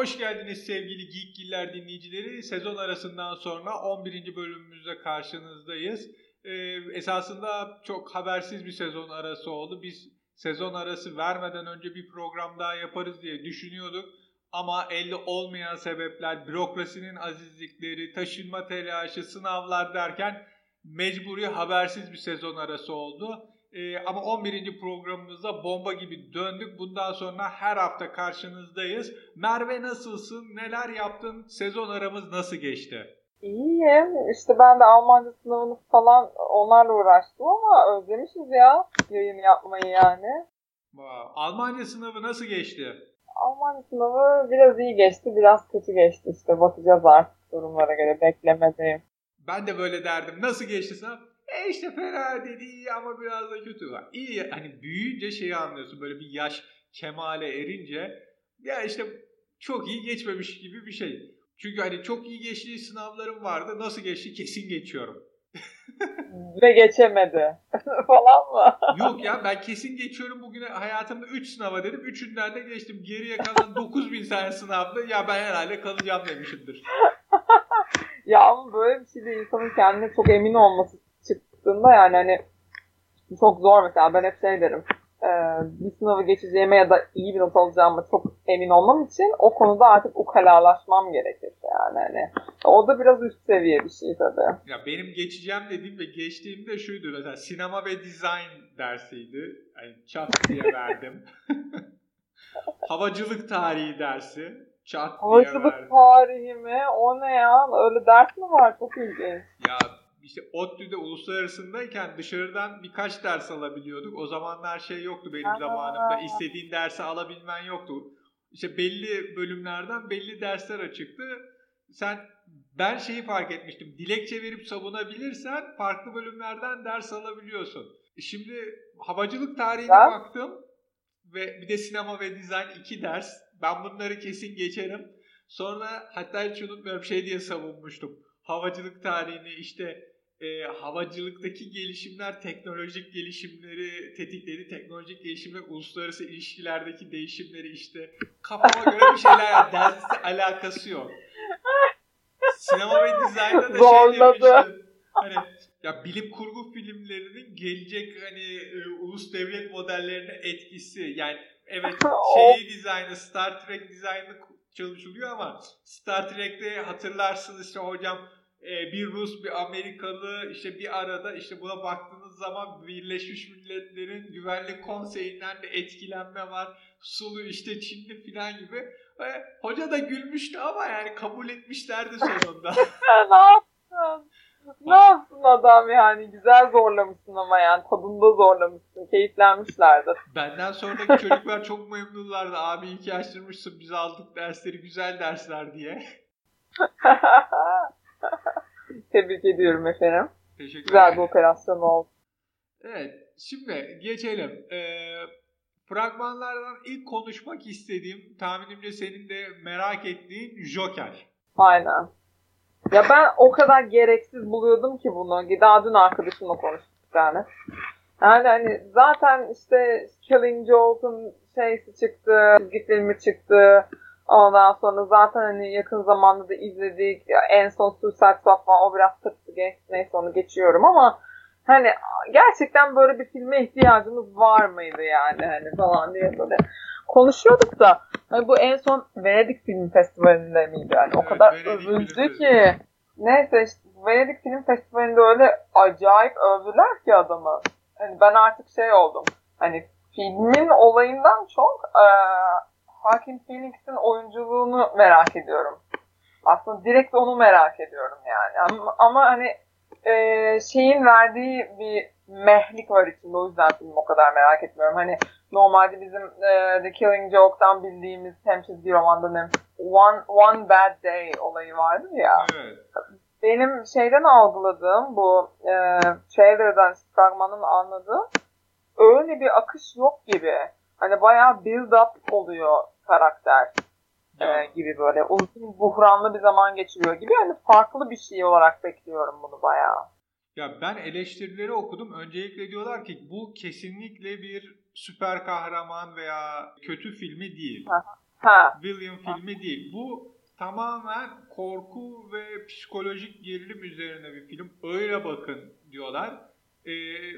Hoş geldiniz sevgili Geekgiller dinleyicileri. Sezon arasından sonra 11. bölümümüzde karşınızdayız. Ee, esasında çok habersiz bir sezon arası oldu. Biz sezon arası vermeden önce bir program daha yaparız diye düşünüyorduk. Ama elde olmayan sebepler, bürokrasinin azizlikleri, taşınma telaşı, sınavlar derken mecburi habersiz bir sezon arası oldu. Ee, ama 11. programımızda bomba gibi döndük. Bundan sonra her hafta karşınızdayız. Merve nasılsın? Neler yaptın? Sezon aramız nasıl geçti? İyiyim. İşte ben de Almanca sınavını falan onlarla uğraştım ama özlemişiz ya yayın yapmayı yani. Almanca sınavı nasıl geçti? Almanca sınavı biraz iyi geçti, biraz kötü geçti işte. Bakacağız artık durumlara göre. Beklemedeyim. Ben de böyle derdim. Nasıl geçti sınav? E işte fena dedi ama biraz da kötü var. İyi hani büyüyünce şeyi anlıyorsun böyle bir yaş kemale erince ya işte çok iyi geçmemiş gibi bir şey. Çünkü hani çok iyi geçtiği sınavlarım vardı. Nasıl geçti kesin geçiyorum. Ve geçemedi falan mı? Yok ya ben kesin geçiyorum bugüne hayatımda 3 sınava dedim. Üçünden de geçtim. Geriye kalan 9000 tane sınavda ya ben herhalde kalacağım demişimdir. ya ama böyle bir şeyde insanın kendine çok emin olması çıktığında yani hani çok zor mesela ben hep şey derim e, bir sınavı geçeceğime ya da iyi bir not alacağıma çok emin olmam için o konuda artık ukalalaşmam gerekir yani hani o da biraz üst seviye bir şey tabii. Ya benim geçeceğim dediğim ve geçtiğim de şuydu mesela sinema ve design dersiydi. Yani çat diye verdim. Havacılık tarihi dersi. Çat Havacılık diye verdim. tarihi mi? O ne ya? Öyle ders mi var? Çok ilginç. Ya işte ODTÜ'de uluslararasındayken dışarıdan birkaç ders alabiliyorduk. O zamanlar şey yoktu benim zamanımda. İstediğin dersi alabilmen yoktu. İşte belli bölümlerden belli dersler açıktı. Sen ben şeyi fark etmiştim. Dilekçe verip savunabilirsen farklı bölümlerden ders alabiliyorsun. E Şimdi havacılık tarihine Ben- baktım ve bir de sinema ve dizayn iki ders. Ben bunları kesin geçerim. Sonra hatta hiç unutmuyorum şey diye savunmuştum. Havacılık tarihini işte e, havacılıktaki gelişimler teknolojik gelişimleri tetikledi. Teknolojik gelişimler uluslararası ilişkilerdeki değişimleri işte kafama göre bir şeyler derste alakası yok. Sinema ve dizaynda da şey Zorladı. demiştim. Hani ya bilim kurgu filmlerinin gelecek hani e, ulus devlet modellerine etkisi yani evet şeyi dizaynı Star Trek dizaynı çalışılıyor ama Star Trek'te hatırlarsınız işte hocam e, bir Rus bir Amerikalı işte bir arada işte buna baktığınız zaman Birleşmiş Milletler'in Güvenlik Konseyi'nden de etkilenme var. Sulu işte Çinli falan gibi. E, hoca da gülmüştü ama yani kabul etmişlerdi sonunda. ne yaptın? Ne yaptın adam yani? Güzel zorlamışsın ama yani. Tadında zorlamışsın. Keyiflenmişlerdir. Benden sonraki çocuklar çok memnunlardı. Abi iyi ki açtırmışsın biz aldık dersleri güzel dersler diye. Tebrik ediyorum efendim. Teşekkür Güzel bir operasyon oldu. Evet şimdi geçelim. Ee, fragmanlardan ilk konuşmak istediğim tahminimce senin de merak ettiğin Joker. Aynen. Ya ben o kadar gereksiz buluyordum ki bunu. Daha dün arkadaşımla konuştuk yani. Yani hani zaten işte Killing Joke'un şeysi çıktı, çizgi filmi çıktı. Ondan sonra zaten hani yakın zamanda da izledik. En son Suicide Squad falan o biraz tırstı geçti. Neyse onu geçiyorum ama hani gerçekten böyle bir filme ihtiyacımız var mıydı yani? Hani falan diye böyle konuşuyorduk da. Hani bu en son Venedik Film Festivali'nde miydi? Yani o Evet, kadar övüldü ki. Neyse işte Venedik Film Festivali'nde öyle acayip övdüler ki adamı. Hani ben artık şey oldum. Hani filmin olayından çok eee Hakim Phoenix'in oyunculuğunu merak ediyorum aslında direkt onu merak ediyorum yani ama, ama hani e, şeyin verdiği bir mehlik var içinde o yüzden filmi o kadar merak etmiyorum. Hani normalde bizim e, The Killing Joke'dan bildiğimiz hem çizgi romandan hem One, One Bad Day olayı vardı ya. Evet. Benim şeyden algıladığım bu e, trailer'dan fragmanın anladığım öyle bir akış yok gibi. Hani bayağı build up oluyor karakter e, gibi böyle uzun buhranlı bir zaman geçiriyor gibi. Hani farklı bir şey olarak bekliyorum bunu bayağı. ya ben eleştirileri okudum. Öncelikle diyorlar ki bu kesinlikle bir süper kahraman veya kötü filmi değil. Ha. William filmi değil. Bu tamamen korku ve psikolojik gerilim üzerine bir film. Öyle bakın diyorlar. Ee,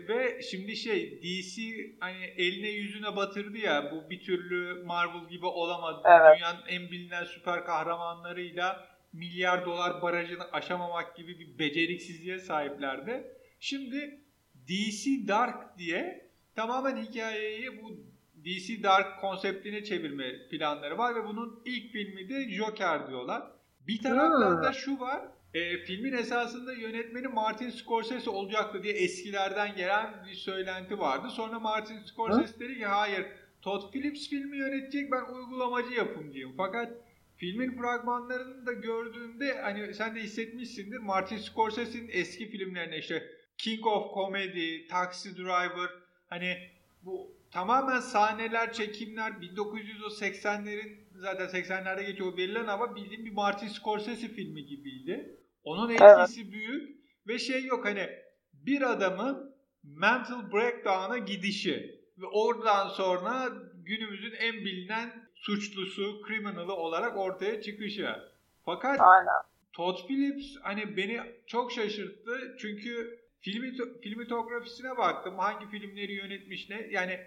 ve şimdi şey DC hani eline yüzüne batırdı ya bu bir türlü Marvel gibi olamadı. Evet. Dünyanın en bilinen süper kahramanlarıyla milyar dolar barajını aşamamak gibi bir beceriksizliğe sahiplerdi. Şimdi DC Dark diye tamamen hikayeyi bu DC Dark konseptine çevirme planları var ve bunun ilk filmi de Joker diyorlar. Bir taraftan da şu var. E, filmin esasında yönetmeni Martin Scorsese olacaktı diye eskilerden gelen bir söylenti vardı. Sonra Martin Scorsese dedi ki hayır Todd Phillips filmi yönetecek ben uygulamacı yapımcıyım. Fakat filmin fragmanlarını da gördüğümde hani sen de hissetmişsindir Martin Scorsese'nin eski filmlerine işte King of Comedy, Taxi Driver hani bu tamamen sahneler, çekimler 1980'lerin zaten 80'lerde geçiyor verilen ama bildiğim bir Martin Scorsese filmi gibiydi. Onun etkisi evet. büyük ve şey yok hani bir adamın mental breakdown'a gidişi ve oradan sonra günümüzün en bilinen suçlusu, criminal'ı olarak ortaya çıkışı. Fakat Aynen. Todd Phillips hani beni çok şaşırttı çünkü filmi filmitografisine baktım hangi filmleri yönetmiş ne yani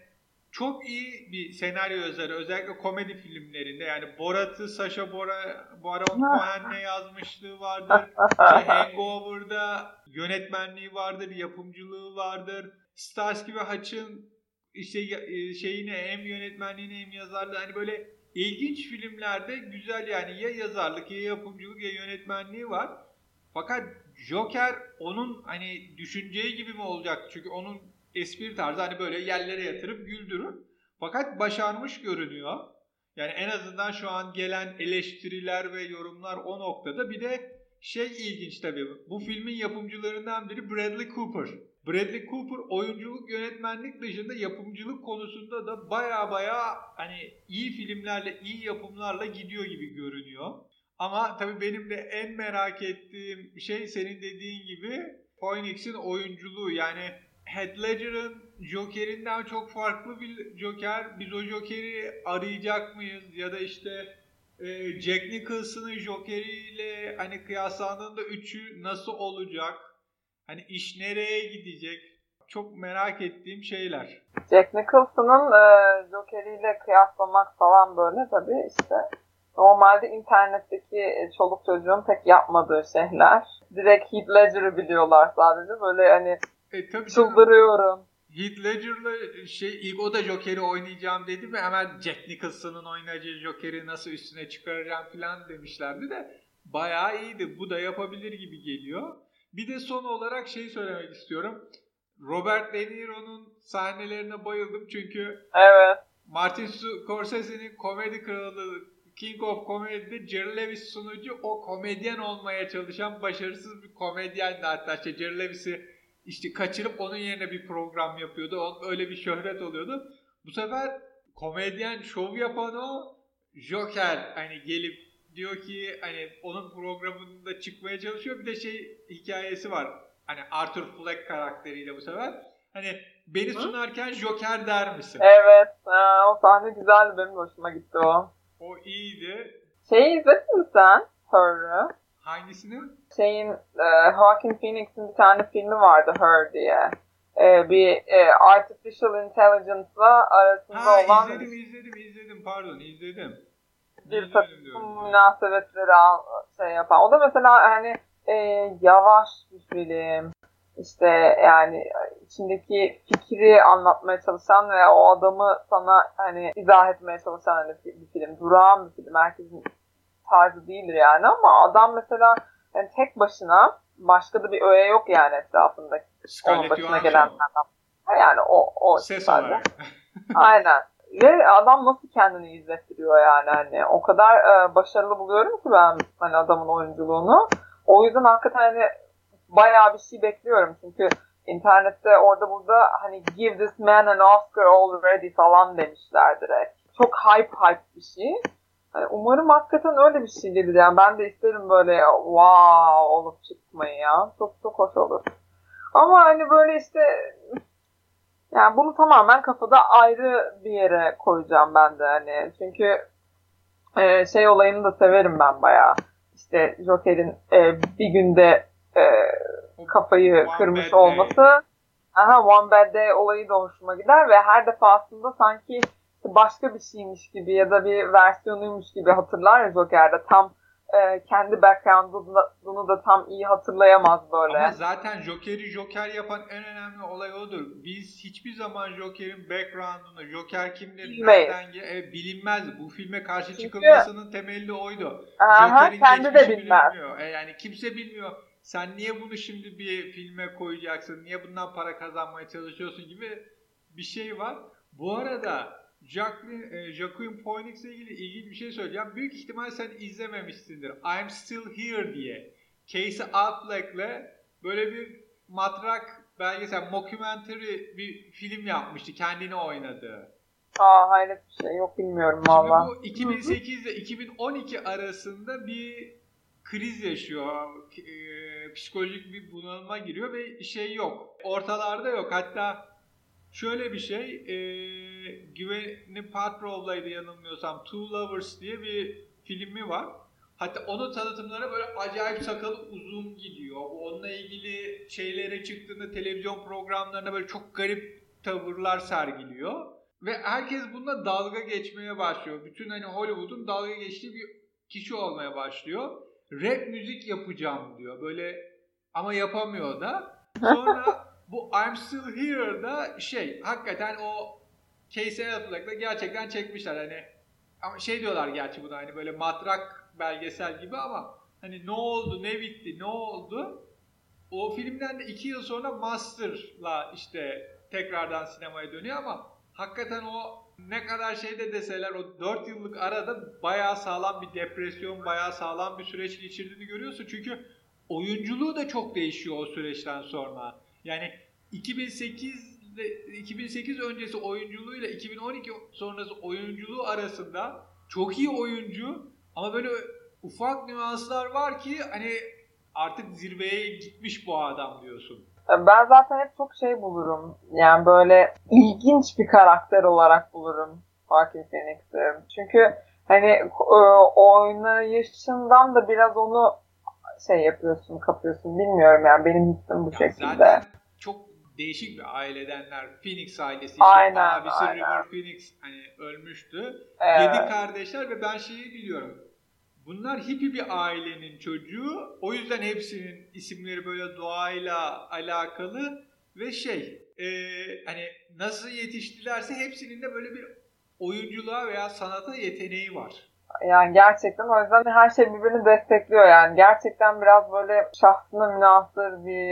çok iyi bir senaryo yazarı özellikle komedi filmlerinde yani Borat'ı Sasha Bora Baron Cohen'le yazmışlığı vardır. işte Hangover'da yönetmenliği vardır, yapımcılığı vardır. Starsky ve Hutch'ın işte şeyini hem yönetmenliğini hem yazarlığı hani böyle ilginç filmlerde güzel yani ya yazarlık ya yapımcılık ya yönetmenliği var. Fakat Joker onun hani düşüneceği gibi mi olacak? Çünkü onun espri tarzı hani böyle yerlere yatırıp güldürür. Fakat başarmış görünüyor. Yani en azından şu an gelen eleştiriler ve yorumlar o noktada. Bir de şey ilginç tabii. Bu filmin yapımcılarından biri Bradley Cooper. Bradley Cooper oyunculuk, yönetmenlik dışında yapımcılık konusunda da baya baya hani iyi filmlerle, iyi yapımlarla gidiyor gibi görünüyor. Ama tabii benim de en merak ettiğim şey senin dediğin gibi Phoenix'in oyunculuğu. Yani Heath Ledger'ın Joker'inden çok farklı bir Joker. Biz o Joker'i arayacak mıyız? Ya da işte e, Jack Nicholson'ın Joker'iyle hani kıyaslandığında üçü nasıl olacak? Hani iş nereye gidecek? Çok merak ettiğim şeyler. Jack Nicholson'ın e, Joker'iyle kıyaslamak falan böyle tabii işte normalde internetteki çoluk çocuğun pek yapmadığı şeyler. Direkt Heath Ledger'ı biliyorlar sadece. Böyle hani e, tabii çıldırıyorum. Heath Ledger'la şey ilk o da Joker'i oynayacağım dedi ve hemen Jack Nicholson'ın oynayacağı Joker'i nasıl üstüne çıkaracağım falan demişlerdi de bayağı iyiydi. Bu da yapabilir gibi geliyor. Bir de son olarak şey söylemek istiyorum. Robert De Niro'nun sahnelerine bayıldım çünkü evet. Martin Scorsese'nin komedi kralı King of Comedy'de Jerry Lewis sunucu o komedyen olmaya çalışan başarısız bir komedyendi hatta işte Jerry Lewis'i işte kaçırıp onun yerine bir program yapıyordu. Onun öyle bir şöhret oluyordu. Bu sefer komedyen şov yapan o Joker hani gelip diyor ki hani onun programında çıkmaya çalışıyor. Bir de şey hikayesi var. Hani Arthur Fleck karakteriyle bu sefer. Hani beni sunarken Joker der misin? Evet. Ha, o sahne güzeldi. Benim hoşuma gitti o. O iyiydi. Şeyi izledin mi sen? Her'ı. Hangisini? Şeyin e, Joaquin Phoenix'in bir tane filmi vardı Her diye. E, bir e, artificial intelligence'la arasında ha, olan izledim izledim izledim pardon izledim. bir takım münasebetleri şey yapan. O da mesela hani e, yavaş bir film. İşte yani içindeki fikri anlatmaya çalışan ve o adamı sana hani izah etmeye çalışan hani bir film. Durağan bir film. Herkesin tarzı değildir yani ama adam mesela yani tek başına başka da bir öğe yok yani etrafında. Scarlett onun başına gelen adam. Yani o, o Ses olarak. Aynen. Ve adam nasıl kendini izlettiriyor yani hani o kadar e, başarılı buluyorum ki ben hani adamın oyunculuğunu. O yüzden hakikaten hani bayağı bir şey bekliyorum çünkü internette orada burada hani give this man an Oscar already falan demişler direkt. Çok hype hype bir şey. Umarım hakikaten öyle bir şey gelir yani ben de isterim böyle wow olup çıkmayı ya. Çok çok hoş olur. Ama hani böyle işte yani bunu tamamen kafada ayrı bir yere koyacağım ben de hani. Çünkü e, şey olayını da severim ben bayağı. İşte Joker'in e, bir günde e, kafayı One kırmış olması. Aha One Bad Day olayı da hoşuma gider ve her defasında sanki başka bir şeymiş gibi ya da bir versiyonuymuş gibi hatırlar ya Joker'de. Tam e, kendi background'unu da tam iyi hatırlayamaz böyle. Ama zaten Joker'i Joker yapan en önemli olay odur. Biz hiçbir zaman Joker'in background'unu, Joker kimdir, Bilmeyiz. nereden e, bilinmez. Bu filme karşı Çünkü- çıkılmasının temeli oydu. Aha, Joker'in kendi de bilmez. bilinmiyor. E, yani kimse bilmiyor. Sen niye bunu şimdi bir filme koyacaksın? Niye bundan para kazanmaya çalışıyorsun gibi bir şey var. Bu arada Jacqueline, e, Joaquin Phoenix'le ilgili ilginç bir şey söyleyeceğim. Büyük ihtimal sen izlememişsindir. I'm Still Here diye. Casey Affleck'le böyle bir matrak belgesel, mockumentary bir film yapmıştı. Kendini oynadığı. Aa hayret bir şey yok bilmiyorum Şimdi valla. bu 2008 ile 2012 arasında bir kriz yaşıyor. Ee, psikolojik bir bunalıma giriyor ve şey yok. Ortalarda yok. Hatta şöyle bir şey. E, Gwyneth Paltrow'laydı yanılmıyorsam. Two Lovers diye bir filmi var. Hatta onun tanıtımları böyle acayip sakalı uzun gidiyor. Onunla ilgili şeylere çıktığında televizyon programlarında böyle çok garip tavırlar sergiliyor. Ve herkes bununla dalga geçmeye başlıyor. Bütün hani Hollywood'un dalga geçtiği bir kişi olmaya başlıyor. Rap müzik yapacağım diyor. Böyle ama yapamıyor da. Sonra bu I'm Still Here'da şey hakikaten o Casey Affleck'la gerçekten çekmişler hani ama şey diyorlar gerçi buna hani böyle matrak belgesel gibi ama hani ne oldu ne bitti ne oldu o filmden de iki yıl sonra Master'la işte tekrardan sinemaya dönüyor ama hakikaten o ne kadar şeyde deseler o 4 yıllık arada bayağı sağlam bir depresyon, bayağı sağlam bir süreç geçirdiğini görüyorsun. Çünkü oyunculuğu da çok değişiyor o süreçten sonra. Yani 2008 ile 2008 öncesi oyunculuğuyla 2012 sonrası oyunculuğu arasında çok iyi oyuncu ama böyle ufak nüanslar var ki hani artık zirveye gitmiş bu adam diyorsun. Ben zaten hep çok şey bulurum. Yani böyle ilginç bir karakter olarak bulurum Joaquin Phoenix'i. Çünkü hani e, oynayışından da biraz onu şey yapıyorsun, kapıyorsun. Bilmiyorum yani benim hissim bu Ya şekilde. Zaten çok değişik bir ailedenler. Phoenix ailesi. işte Aynen, abisi aynen. River Phoenix hani ölmüştü. Evet. Yedi kardeşler ve ben şeyi biliyorum. Bunlar hippie bir ailenin çocuğu. O yüzden hepsinin isimleri böyle doğayla alakalı ve şey e, hani nasıl yetiştilerse hepsinin de böyle bir oyunculuğa veya sanata yeteneği var. Yani gerçekten o yüzden her şey birbirini destekliyor yani. Gerçekten biraz böyle şahsına münasır bir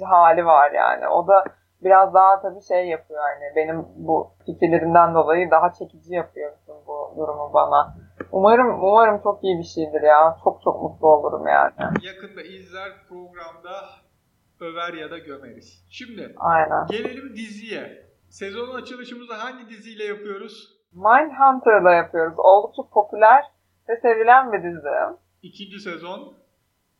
e, hali var yani. O da biraz daha tabii şey yapıyor yani benim bu fikirlerimden dolayı daha çekici yapıyor bütün bu durumu bana. Umarım umarım çok iyi bir şeydir ya. Çok çok mutlu olurum yani. Yakında izler programda över ya da gömeriz. Şimdi Aynen. Gelelim diziye. Sezonun açılışımızı hangi diziyle yapıyoruz? Mindhunter'la yapıyoruz. Oldukça popüler ve sevilen bir dizi. İkinci sezon.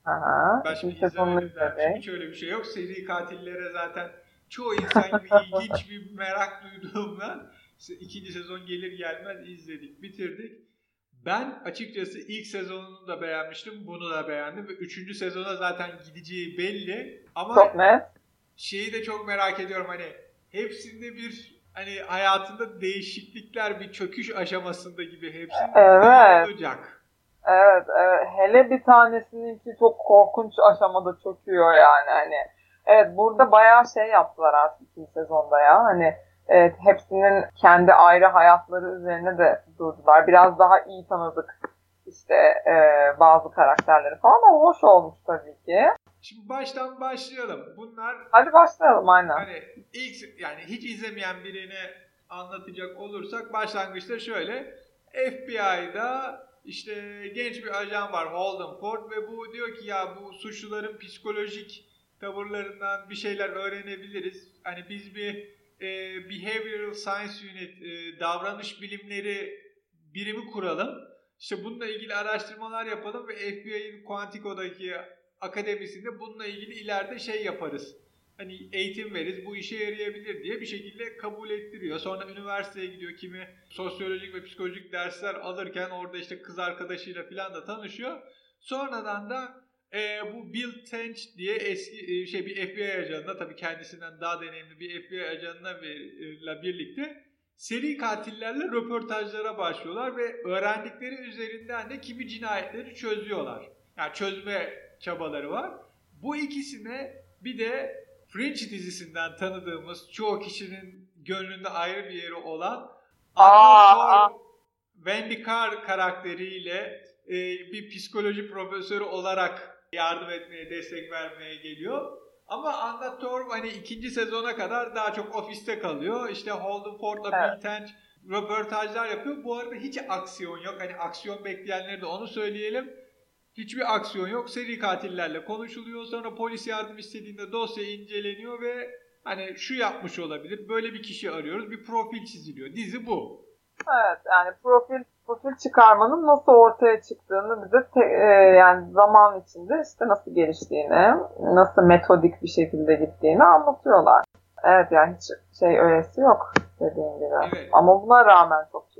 Aha. Ben şimdi izlemedim. Hiç öyle bir şey yok. Seri katillere zaten çoğu insan gibi ilginç bir merak duyduğumdan ikinci sezon gelir gelmez izledik, bitirdik. Ben açıkçası ilk sezonunu da beğenmiştim, bunu da beğendim ve üçüncü sezona zaten gideceği belli. Ama Çok net. şeyi de çok merak ediyorum hani hepsinde bir hani hayatında değişiklikler bir çöküş aşamasında gibi hepsinde Evet. olacak. Evet, evet. Hele bir tanesininki çok korkunç aşamada çöküyor yani hani. Evet burada bayağı şey yaptılar artık ikinci sezonda ya. Hani evet, hepsinin kendi ayrı hayatları üzerine de durdular. Biraz daha iyi tanıdık işte e, bazı karakterleri falan ama hoş olmuş tabii ki. Şimdi baştan başlayalım. Bunlar Hadi başlayalım aynen. hani ilk yani hiç izlemeyen birine anlatacak olursak başlangıçta şöyle FBI'da işte genç bir ajan var Holden Ford ve bu diyor ki ya bu suçluların psikolojik tavırlarından bir şeyler öğrenebiliriz. Hani biz bir e, Behavioral Science Unit e, davranış bilimleri birimi kuralım. İşte bununla ilgili araştırmalar yapalım ve FBI'nin Quantico'daki akademisinde bununla ilgili ileride şey yaparız. hani eğitim veririz bu işe yarayabilir diye bir şekilde kabul ettiriyor. Sonra üniversiteye gidiyor kimi sosyolojik ve psikolojik dersler alırken orada işte kız arkadaşıyla falan da tanışıyor. Sonradan da e, bu Bill Tench diye eski e, şey bir FBI ajanına tabii kendisinden daha deneyimli bir FBI ajanına ile birlikte seri katillerle röportajlara başlıyorlar ve öğrendikleri üzerinden de kimi cinayetleri çözüyorlar. Yani çözme çabaları var. Bu ikisine bir de Fringe dizisinden tanıdığımız çoğu kişinin gönlünde ayrı bir yeri olan Aa, Wendy Carr karakteriyle e, bir psikoloji profesörü olarak yardım etmeye, destek vermeye geliyor. Ama Anna Torv hani ikinci sezona kadar daha çok ofiste kalıyor. İşte Holden Ford'la evet. Bill Tench röportajlar yapıyor. Bu arada hiç aksiyon yok. Hani aksiyon bekleyenleri de onu söyleyelim. Hiçbir aksiyon yok. Seri katillerle konuşuluyor. Sonra polis yardım istediğinde dosya inceleniyor ve hani şu yapmış olabilir. Böyle bir kişi arıyoruz. Bir profil çiziliyor. Dizi bu. Evet yani profil profil çıkarmanın nasıl ortaya çıktığını bize te, e, yani zaman içinde işte nasıl geliştiğini, nasıl metodik bir şekilde gittiğini anlatıyorlar. Evet yani hiç şey öylesi yok dediğim gibi. Evet. Ama buna rağmen çok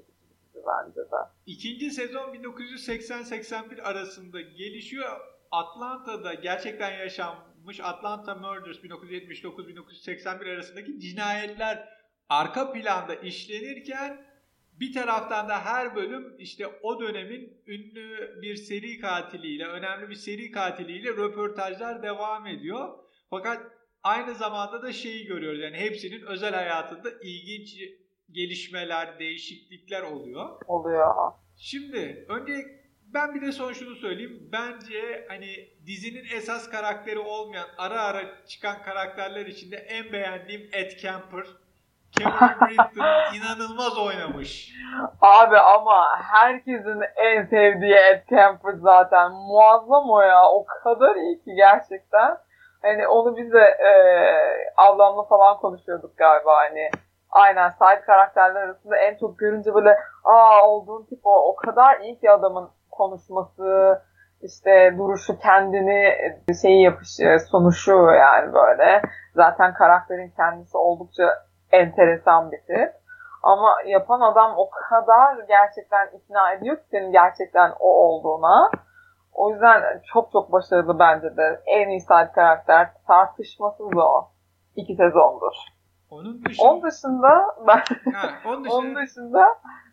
de. İkinci sezon 1980-81 arasında gelişiyor. Atlanta'da gerçekten yaşanmış Atlanta Murders 1979-1981 arasındaki cinayetler arka planda işlenirken bir taraftan da her bölüm işte o dönemin ünlü bir seri katiliyle, önemli bir seri katiliyle röportajlar devam ediyor. Fakat aynı zamanda da şeyi görüyoruz yani hepsinin özel hayatında ilginç gelişmeler, değişiklikler oluyor. Oluyor. Şimdi önce ben bir de son şunu söyleyeyim. Bence hani dizinin esas karakteri olmayan ara ara çıkan karakterler içinde en beğendiğim Ed Kemper. Cameron Britton inanılmaz oynamış. Abi ama herkesin en sevdiği Ed Kemper zaten. Muazzam o ya. O kadar iyi ki gerçekten. Hani onu biz de e, ablamla falan konuşuyorduk galiba hani. Aynen side karakterler arasında en çok görünce böyle aa olduğun tip o, o kadar iyi ki adamın konuşması, işte duruşu kendini şeyi yapışı, sonuşu yani böyle. Zaten karakterin kendisi oldukça enteresan bir tip. Ama yapan adam o kadar gerçekten ikna ediyor ki senin gerçekten o olduğuna. O yüzden çok çok başarılı bence de. En iyi side karakter tartışmasız o. İki sezondur. Onun dışında, onun dışında ben ha, onun dışında, onun dışında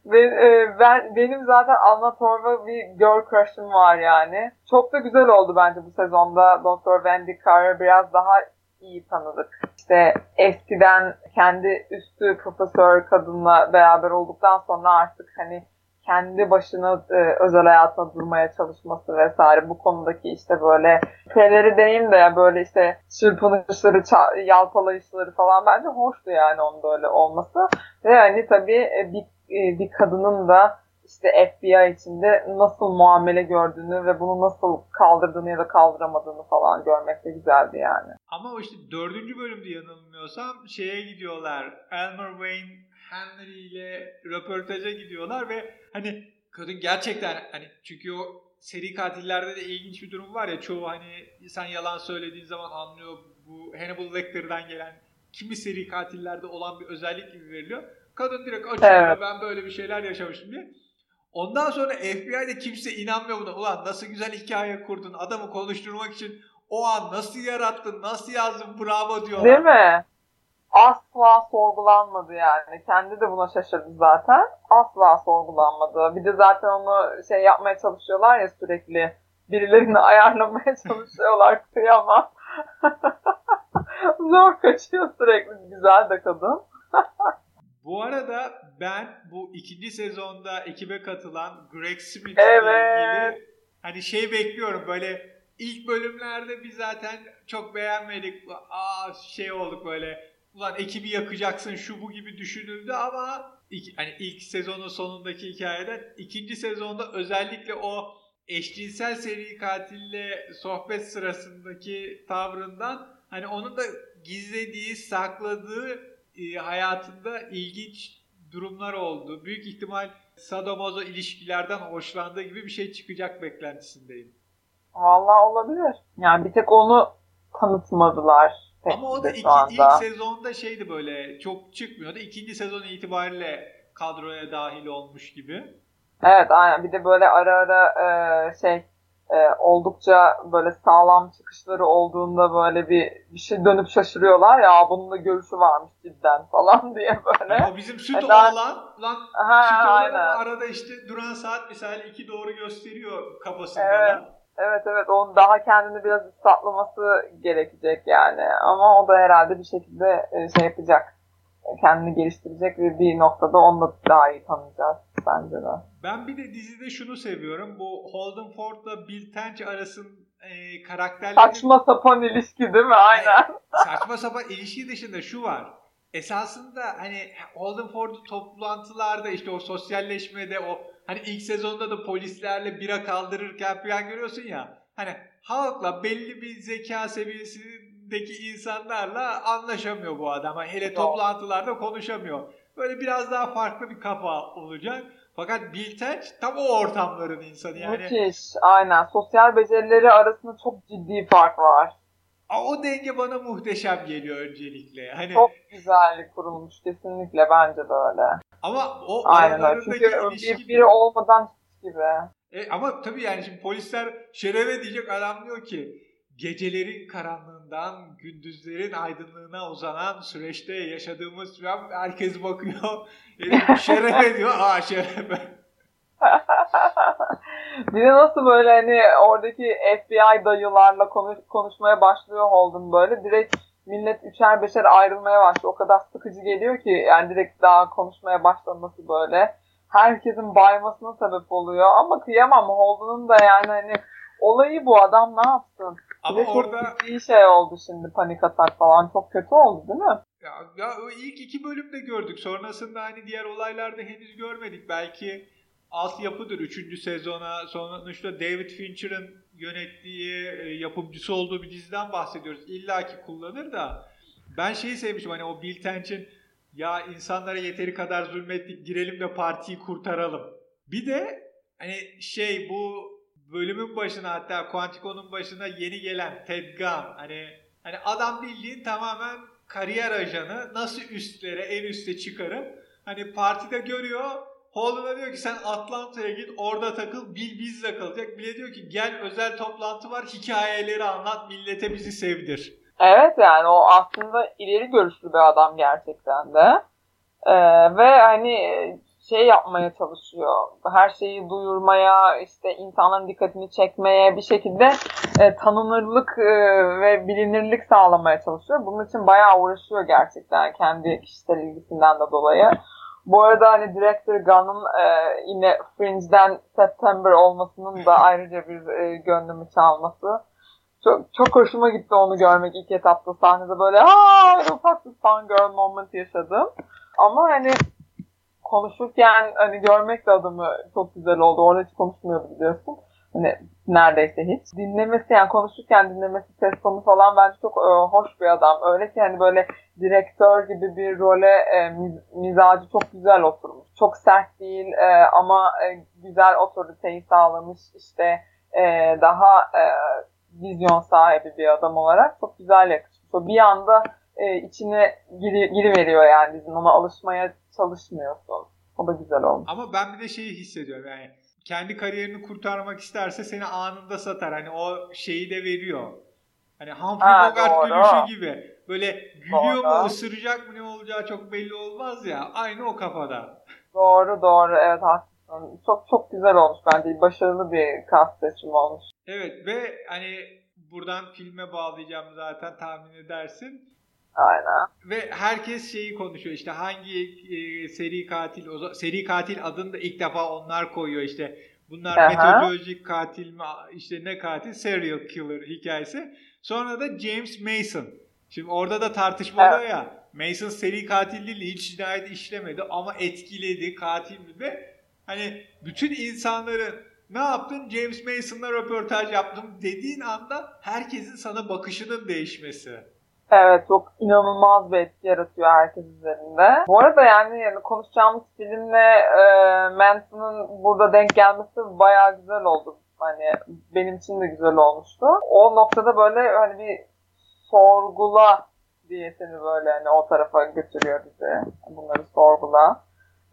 ben, e, ben benim zaten Anna Torva bir girl crush'ım var yani. Çok da güzel oldu bence bu sezonda Dr. Wendy Carter biraz daha iyi tanıdık. İşte eskiden kendi üstü profesör kadınla beraber olduktan sonra artık hani kendi başına e, özel hayatına durmaya çalışması vesaire bu konudaki işte böyle şeyleri deyim de böyle işte çırpınışları, yalpalayışları falan bence hoştu yani onun böyle olması. Ve hani tabii e, bir, e, bir kadının da işte FBI içinde nasıl muamele gördüğünü ve bunu nasıl kaldırdığını ya da kaldıramadığını falan görmek de güzeldi yani. Ama işte dördüncü bölümde yanılmıyorsam şeye gidiyorlar. Elmer Wayne Henry ile röportaja gidiyorlar ve hani kadın gerçekten hani çünkü o seri katillerde de ilginç bir durum var ya çoğu hani sen yalan söylediğin zaman anlıyor bu Hannibal Lecter'dan gelen kimi seri katillerde olan bir özellik gibi veriliyor. Kadın direkt açıyor evet. ben böyle bir şeyler yaşamışım diye. Ondan sonra FBI'de kimse inanmıyor buna. Ulan nasıl güzel hikaye kurdun. Adamı konuşturmak için o an nasıl yarattın, nasıl yazdın bravo diyorlar. Değil mi? Asla sorgulanmadı yani. Kendi de buna şaşırdı zaten. Asla sorgulanmadı. Bir de zaten onu şey yapmaya çalışıyorlar ya sürekli. Birilerini ayarlamaya çalışıyorlar. Kıyamam. Zor kaçıyor sürekli. Güzel de kadın. Bu arada ben bu ikinci sezonda ekibe katılan Greg Smith evet. ilgili hani şey bekliyorum böyle ilk bölümlerde biz zaten çok beğenmedik. Aa şey olduk böyle ulan ekibi yakacaksın şu bu gibi düşünüldü ama ilk, hani ilk sezonun sonundaki hikayeden ikinci sezonda özellikle o eşcinsel seri katille sohbet sırasındaki tavrından hani onun da gizlediği, sakladığı e, hayatında ilginç durumlar oldu. Büyük ihtimal sadomazo ilişkilerden hoşlandığı gibi bir şey çıkacak beklentisindeyim. Vallahi olabilir. Yani bir tek onu tanıtmadılar. Ama o da iki, ilk sezonda şeydi böyle çok çıkmıyordu. İkinci sezon itibariyle kadroya dahil olmuş gibi. Evet aynen bir de böyle ara ara e, şey e, oldukça böyle sağlam çıkışları olduğunda böyle bir bir şey dönüp şaşırıyorlar ya bunun da görüşü varmış cidden falan diye böyle. Ama bizim süt Neden? oğlan lan ha, süt oğlan arada işte duran saat misali iki doğru gösteriyor kafasında. Evet. Evet evet onun daha kendini biraz ıslatlaması gerekecek yani ama o da herhalde bir şekilde e, şey yapacak kendini geliştirecek ve bir noktada onu da daha iyi tanıyacağız bence de. Ben bir de dizide şunu seviyorum. Bu Holden Ford'la Bill Tench arasın e, karakterleri... Saçma sapan ilişki değil mi? Aynen. saçma sapan ilişki dışında şu var. Esasında hani Holden Ford'u toplantılarda işte o sosyalleşmede o hani ilk sezonda da polislerle bira kaldırırken falan görüyorsun ya. Hani halkla belli bir zeka seviyesi deki insanlarla anlaşamıyor bu adam. Hele evet. toplantılarda konuşamıyor. Böyle biraz daha farklı bir kafa olacak. Fakat Bilteç tam o ortamların insanı yani. Müthiş. Aynen. Sosyal becerileri arasında çok ciddi fark var. O denge bana muhteşem geliyor öncelikle. Hani... Çok güzel kurulmuş kesinlikle bence de öyle. Ama o Aynen. Çünkü ilişki... biri olmadan gibi. E, ama tabii yani şimdi polisler şereve diyecek adam diyor ki gecelerin karanlığından gündüzlerin aydınlığına uzanan süreçte yaşadığımız herkes bakıyor. şerefe diyor. Aa şerefe. bir de nasıl böyle hani oradaki FBI dayılarla konuş, konuşmaya başlıyor Holden böyle. Direkt millet üçer beşer ayrılmaya başlıyor. O kadar sıkıcı geliyor ki yani direkt daha konuşmaya başlaması böyle. Herkesin baymasına sebep oluyor. Ama kıyamam Holden'ın da yani hani olayı bu adam ne yapsın? Ama bir orada... İyi şey oldu şimdi panik atak falan. Çok kötü oldu değil mi? Ya, ya ilk iki bölümde gördük. Sonrasında hani diğer olaylarda henüz görmedik. Belki altyapıdır. Üçüncü sezona sonuçta David Fincher'ın yönettiği, e, yapımcısı olduğu bir diziden bahsediyoruz. İlla ki kullanır da ben şeyi sevmişim hani o Bill Tench'in ya insanlara yeteri kadar zulmettik girelim de partiyi kurtaralım. Bir de hani şey bu bölümün başına hatta Quantico'nun başına yeni gelen Ted Gunn hani hani adam bildiğin tamamen kariyer ajanı nasıl üstlere en üste çıkarıp hani partide görüyor Holden'a diyor ki sen Atlanta'ya git orada takıl Bill bizle kalacak. Bile diyor ki gel özel toplantı var hikayeleri anlat millete bizi sevdir. Evet yani o aslında ileri görüşlü bir adam gerçekten de. Ee, ve hani şey yapmaya çalışıyor. Her şeyi duyurmaya, işte insanların dikkatini çekmeye bir şekilde e, tanınırlık e, ve bilinirlik sağlamaya çalışıyor. Bunun için bayağı uğraşıyor gerçekten kendi kişisel ilgisinden de dolayı. Bu arada hani Director Gunn'ın e, yine Fringe'den September olmasının da ayrıca bir e, gönlümü çalması. Çok, çok hoşuma gitti onu görmek ilk etapta sahnede böyle aa ufak bir fangirl moment yaşadım. Ama hani konuşurken hani görmek de adamı çok güzel oldu. Orada hiç konuşmuyordu biliyorsun. Hani neredeyse hiç. Dinlemesi yani konuşurken dinlemesi ses tonu falan bence çok e, hoş bir adam. Öyle ki hani böyle direktör gibi bir role e, miz, mizacı çok güzel oturmuş. Çok sert değil e, ama e, güzel otoriteyi sağlamış. İşte e, daha e, vizyon sahibi bir adam olarak çok güzel yakışmış. Bir anda e, içine giri, giriveriyor yani dizinin. Ona alışmaya çalışmıyorsun. O da güzel olmuş. Ama ben bir de şeyi hissediyorum yani kendi kariyerini kurtarmak isterse seni anında satar. Hani o şeyi de veriyor. Hani Humphrey Bogart gülüşü gibi. Böyle gülüyor doğru. mu ısıracak mı ne olacağı çok belli olmaz ya. Aynı o kafada. Doğru doğru evet haklısın. Çok çok güzel olmuş bence. Başarılı bir cast seçimi olmuş. Evet ve hani buradan filme bağlayacağım zaten tahmin edersin. Aynen. Ve herkes şeyi konuşuyor işte hangi e, seri katil o, seri katil adını da ilk defa onlar koyuyor işte. Bunlar Aha. metodolojik katil mi işte ne katil serial killer hikayesi. Sonra da James Mason. Şimdi orada da tartışma evet. oluyor ya. Mason seri katil değil hiç cinayet işlemedi ama etkiledi katil mi ve hani bütün insanların ne yaptın James Mason'la röportaj yaptım dediğin anda herkesin sana bakışının değişmesi. Evet çok inanılmaz bir etki yaratıyor herkes üzerinde. Bu arada yani, yani konuşacağımız filmle e, Manson'ın burada denk gelmesi bayağı güzel oldu. Hani benim için de güzel olmuştu. O noktada böyle hani bir sorgula diye seni böyle hani o tarafa götürüyor bizi. Bunları sorgula.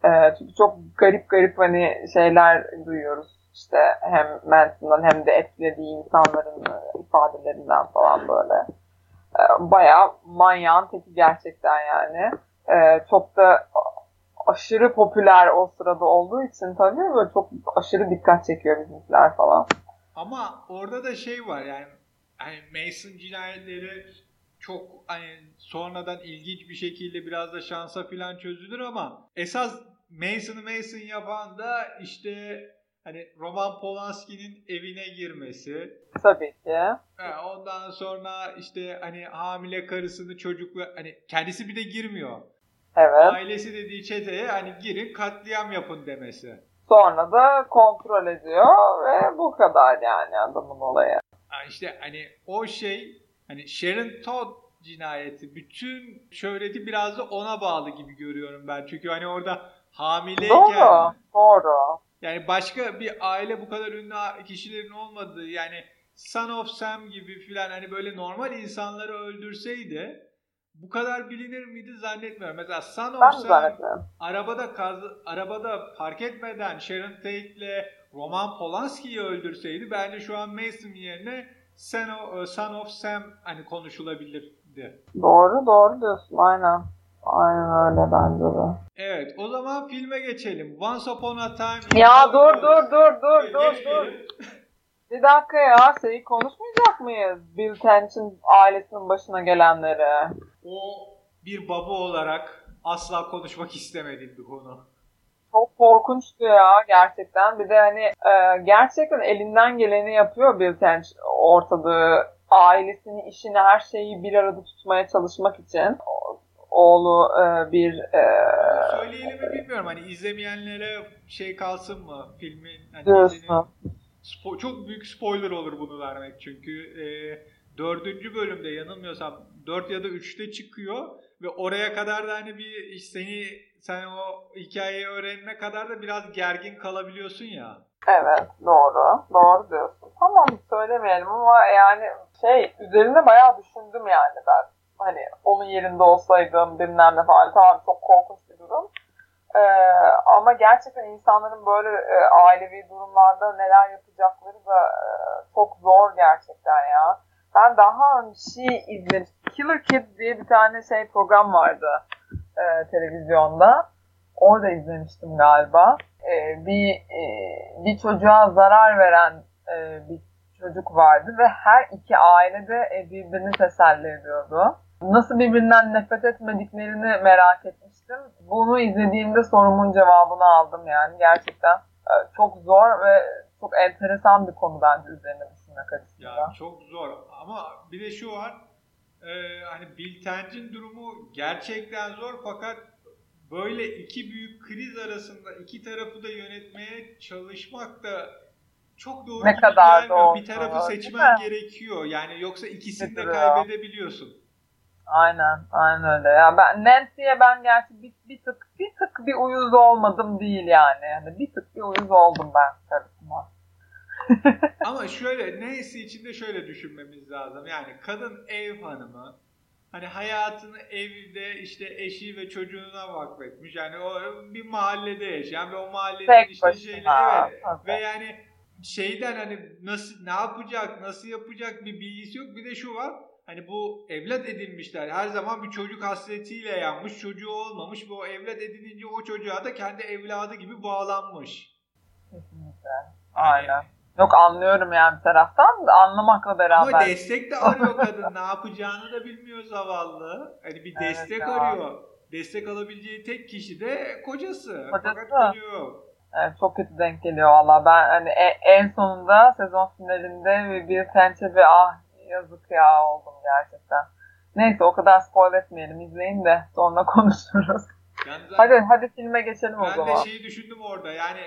Ee, çünkü çok garip garip hani şeyler duyuyoruz. İşte hem Manson'dan hem de etkilediği insanların e, ifadelerinden falan böyle. Ee, bayağı manyağın teki gerçekten yani. Ee, çok da aşırı popüler o sırada olduğu için tabii böyle çok aşırı dikkat çekiyor bizimkiler falan. Ama orada da şey var yani hani Mason cinayetleri çok hani sonradan ilginç bir şekilde biraz da şansa filan çözülür ama esas Mason'ı Mason yapan da işte hani Roman Polanski'nin evine girmesi. Tabii ki. Ondan sonra işte hani hamile karısını çocukla hani kendisi bir de girmiyor. Evet. Ailesi dediği çeteye hani girin katliam yapın demesi. Sonra da kontrol ediyor ve bu kadar yani adamın olayı. İşte hani o şey hani Sharon Todd cinayeti bütün şöhreti biraz da ona bağlı gibi görüyorum ben. Çünkü hani orada hamileyken Doğru, doğru. Yani başka bir aile bu kadar ünlü kişilerin olmadığı yani Son of Sam gibi filan hani böyle normal insanları öldürseydi bu kadar bilinir miydi zannetmiyorum. Mesela Son of Sam arabada kaz, arabada park etmeden Sharon Tate'le Roman Polanski'yi öldürseydi bence şu an Mason yerine Son of, Son of Sam hani konuşulabilirdi. Doğru doğru diyorsun aynen. Aynen öyle bence de. Evet o zaman filme geçelim. Once Upon a Time. Ya dur dur dur dur dur dur. Bir dakika ya şeyi konuşmayacak mıyız? Bill Tench'in ailesinin başına gelenleri. O bir baba olarak asla konuşmak istemediğim bir konu. Çok korkunçtu ya gerçekten. Bir de hani e, gerçekten elinden geleni yapıyor Bill Tench ortalığı ailesini, işini, her şeyi bir arada tutmaya çalışmak için. Oğlu e, bir... E, Söyleyelim mi bilmiyorum. Hani izlemeyenlere şey kalsın mı filmin? Hani diyorsun. Spo- çok büyük spoiler olur bunu vermek çünkü. E, dördüncü bölümde yanılmıyorsam dört ya da üçte çıkıyor ve oraya kadar da hani bir seni sen o hikayeyi öğrenene kadar da biraz gergin kalabiliyorsun ya. Evet doğru. Doğru diyorsun. Tamam söylemeyelim ama yani şey üzerinde bayağı düşündüm yani ben. Hani onun yerinde olsaydım bilmem ne falan. Tamam çok korkunç bir durum. Ee, ama gerçekten insanların böyle e, ailevi durumlarda neler yapacakları da e, çok zor gerçekten ya. Ben daha önce şey izlemiştim. Killer Kids diye bir tane şey program vardı e, televizyonda. Orada izlemiştim galiba. E, bir e, bir çocuğa zarar veren e, bir çocuk vardı ve her iki aile de birbirini teselli ediyordu. Nasıl birbirinden nefret etmediklerini merak etmiştim. Bunu izlediğimde sorumun cevabını aldım yani. Gerçekten e, çok zor ve çok enteresan bir konu bence üzerine düşünmek açısından. Ya çok zor ama bir de şu var e, hani Bill Tench'in durumu gerçekten zor fakat böyle iki büyük kriz arasında iki tarafı da yönetmeye çalışmak da çok doğru ne kadar gelmiyor. doğru, bir tarafı doğru, seçmen gerekiyor. Yani yoksa ikisini de kaybedebiliyorsun. Aynen, aynen öyle. Ya ben Nancy'ye ben gerçi bir, bir tık bir tık bir uyuz olmadım değil yani. Yani bir tık bir uyuz oldum ben karısına. Ama şöyle neyse için de şöyle düşünmemiz lazım. Yani kadın ev hanımı hani hayatını evde işte eşi ve çocuğuna vakfetmiş. Yani o bir mahallede yaşayan ve o mahallenin Tek işte başına, şeyle evet tabii. ve yani şeyden hani nasıl ne yapacak, nasıl yapacak bir bilgisi yok. Bir de şu var. Hani bu evlat edinmişler. Her zaman bir çocuk hasretiyle yanmış. Çocuğu olmamış ve o evlat edinince o çocuğa da kendi evladı gibi bağlanmış. Kesinlikle. Aynen. Yok anlıyorum yani bir taraftan da anlamakla beraber. Ama destek de arıyor kadın. ne yapacağını da bilmiyor zavallı. Hani bir Evet destek ya. arıyor. Destek alabileceği tek kişi de kocası. Kocası. Fakat. Evet, çok kötü denk geliyor valla. Ben hani e- en sonunda sezon finalinde bir, bir pençe ve ah yazık ya oldum gerçekten. Neyse o kadar spoil etmeyelim. izleyin de sonra konuşuruz. Yani Hadi hadi filme geçelim o ben zaman. de şeyi düşündüm orada. Yani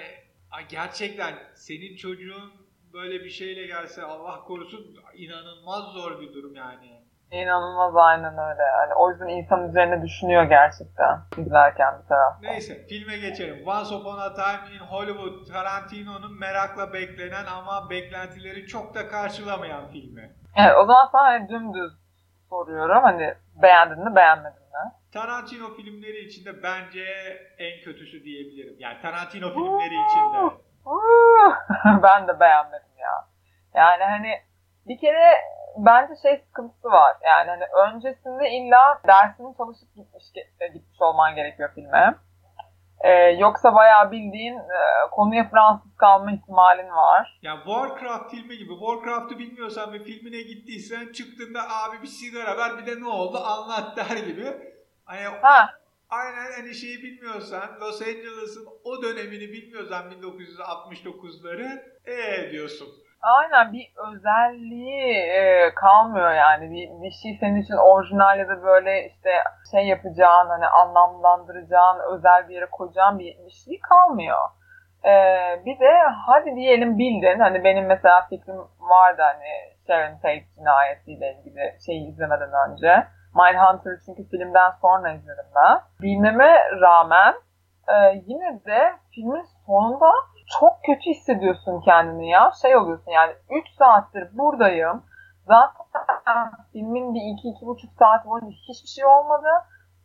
gerçekten senin çocuğun böyle bir şeyle gelse Allah korusun inanılmaz zor bir durum yani. İnanılmaz aynen öyle. Yani o yüzden insan üzerine düşünüyor gerçekten izlerken bir taraftan. Neyse filme geçelim. Once Upon a Time in Hollywood Tarantino'nun merakla beklenen ama beklentileri çok da karşılamayan filmi. Evet o zaman sana hani dümdüz soruyorum. Hani beğendin mi beğenmedin mi? Tarantino filmleri içinde bence en kötüsü diyebilirim. Yani Tarantino filmleri içinde. ben de beğenmedim ya. Yani hani bir kere bence şey sıkıntısı var. Yani hani öncesinde illa dersini çalışıp gitmiş gitmiş olman gerekiyor filme. Ee, yoksa bayağı bildiğin e, konuya Fransız kalma ihtimalin var. Ya yani Warcraft filmi gibi. Warcraft'ı bilmiyorsan ve filmine gittiysen çıktığında abi bir sigara ver bir de ne oldu anlat der gibi. Hani ha. Aynen hani şeyi bilmiyorsan Los Angeles'ın o dönemini bilmiyorsan 1969'ları ee diyorsun. Aynen bir özelliği e, kalmıyor yani. Bir, bir şey senin için orijinal ya da böyle işte şey yapacağın hani anlamlandıracağın özel bir yere koyacağın bir, bir şey kalmıyor. E, bir de hadi diyelim bildin hani benim mesela fikrim vardı hani Sharon Tate cinayetiyle ilgili şeyi izlemeden önce. Mindhunter'ı çünkü filmden sonra izledim ben. Bilmeme rağmen e, yine de filmin sonunda çok kötü hissediyorsun kendini ya. Şey oluyorsun yani 3 saattir buradayım. Zaten filmin bir 2-2,5 saat boyunca hiçbir şey olmadı.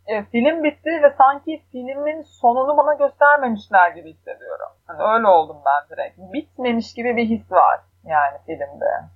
E, film bitti ve sanki filmin sonunu bana göstermemişler gibi hissediyorum. Hani öyle oldum ben direkt. Bitmemiş gibi bir his var yani filmde.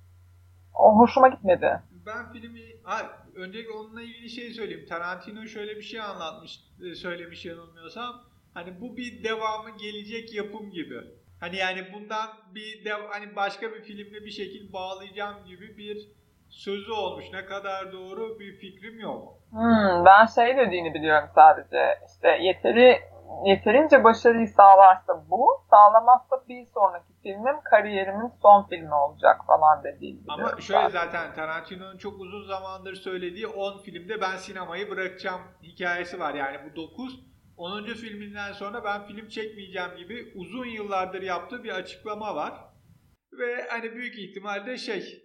O hoşuma gitmedi. Ben filmi... Ha, öncelikle onunla ilgili şey söyleyeyim. Tarantino şöyle bir şey anlatmış, e, söylemiş yanılmıyorsam. Hani bu bir devamı gelecek yapım gibi. Hani yani bundan bir dev, hani başka bir filmle bir şekil bağlayacağım gibi bir sözü olmuş. Ne kadar doğru bir fikrim yok. Hmm, ben şey dediğini biliyorum sadece. İşte yeteri yeterince başarıyı sağlarsa bu, sağlamazsa bir sonraki filmim kariyerimin son filmi olacak falan biliyorum. Ama şöyle zaten, zaten Tarantino'nun çok uzun zamandır söylediği 10 filmde ben sinemayı bırakacağım hikayesi var. Yani bu 9 10. filminden sonra ben film çekmeyeceğim gibi uzun yıllardır yaptığı bir açıklama var. Ve hani büyük ihtimalle şey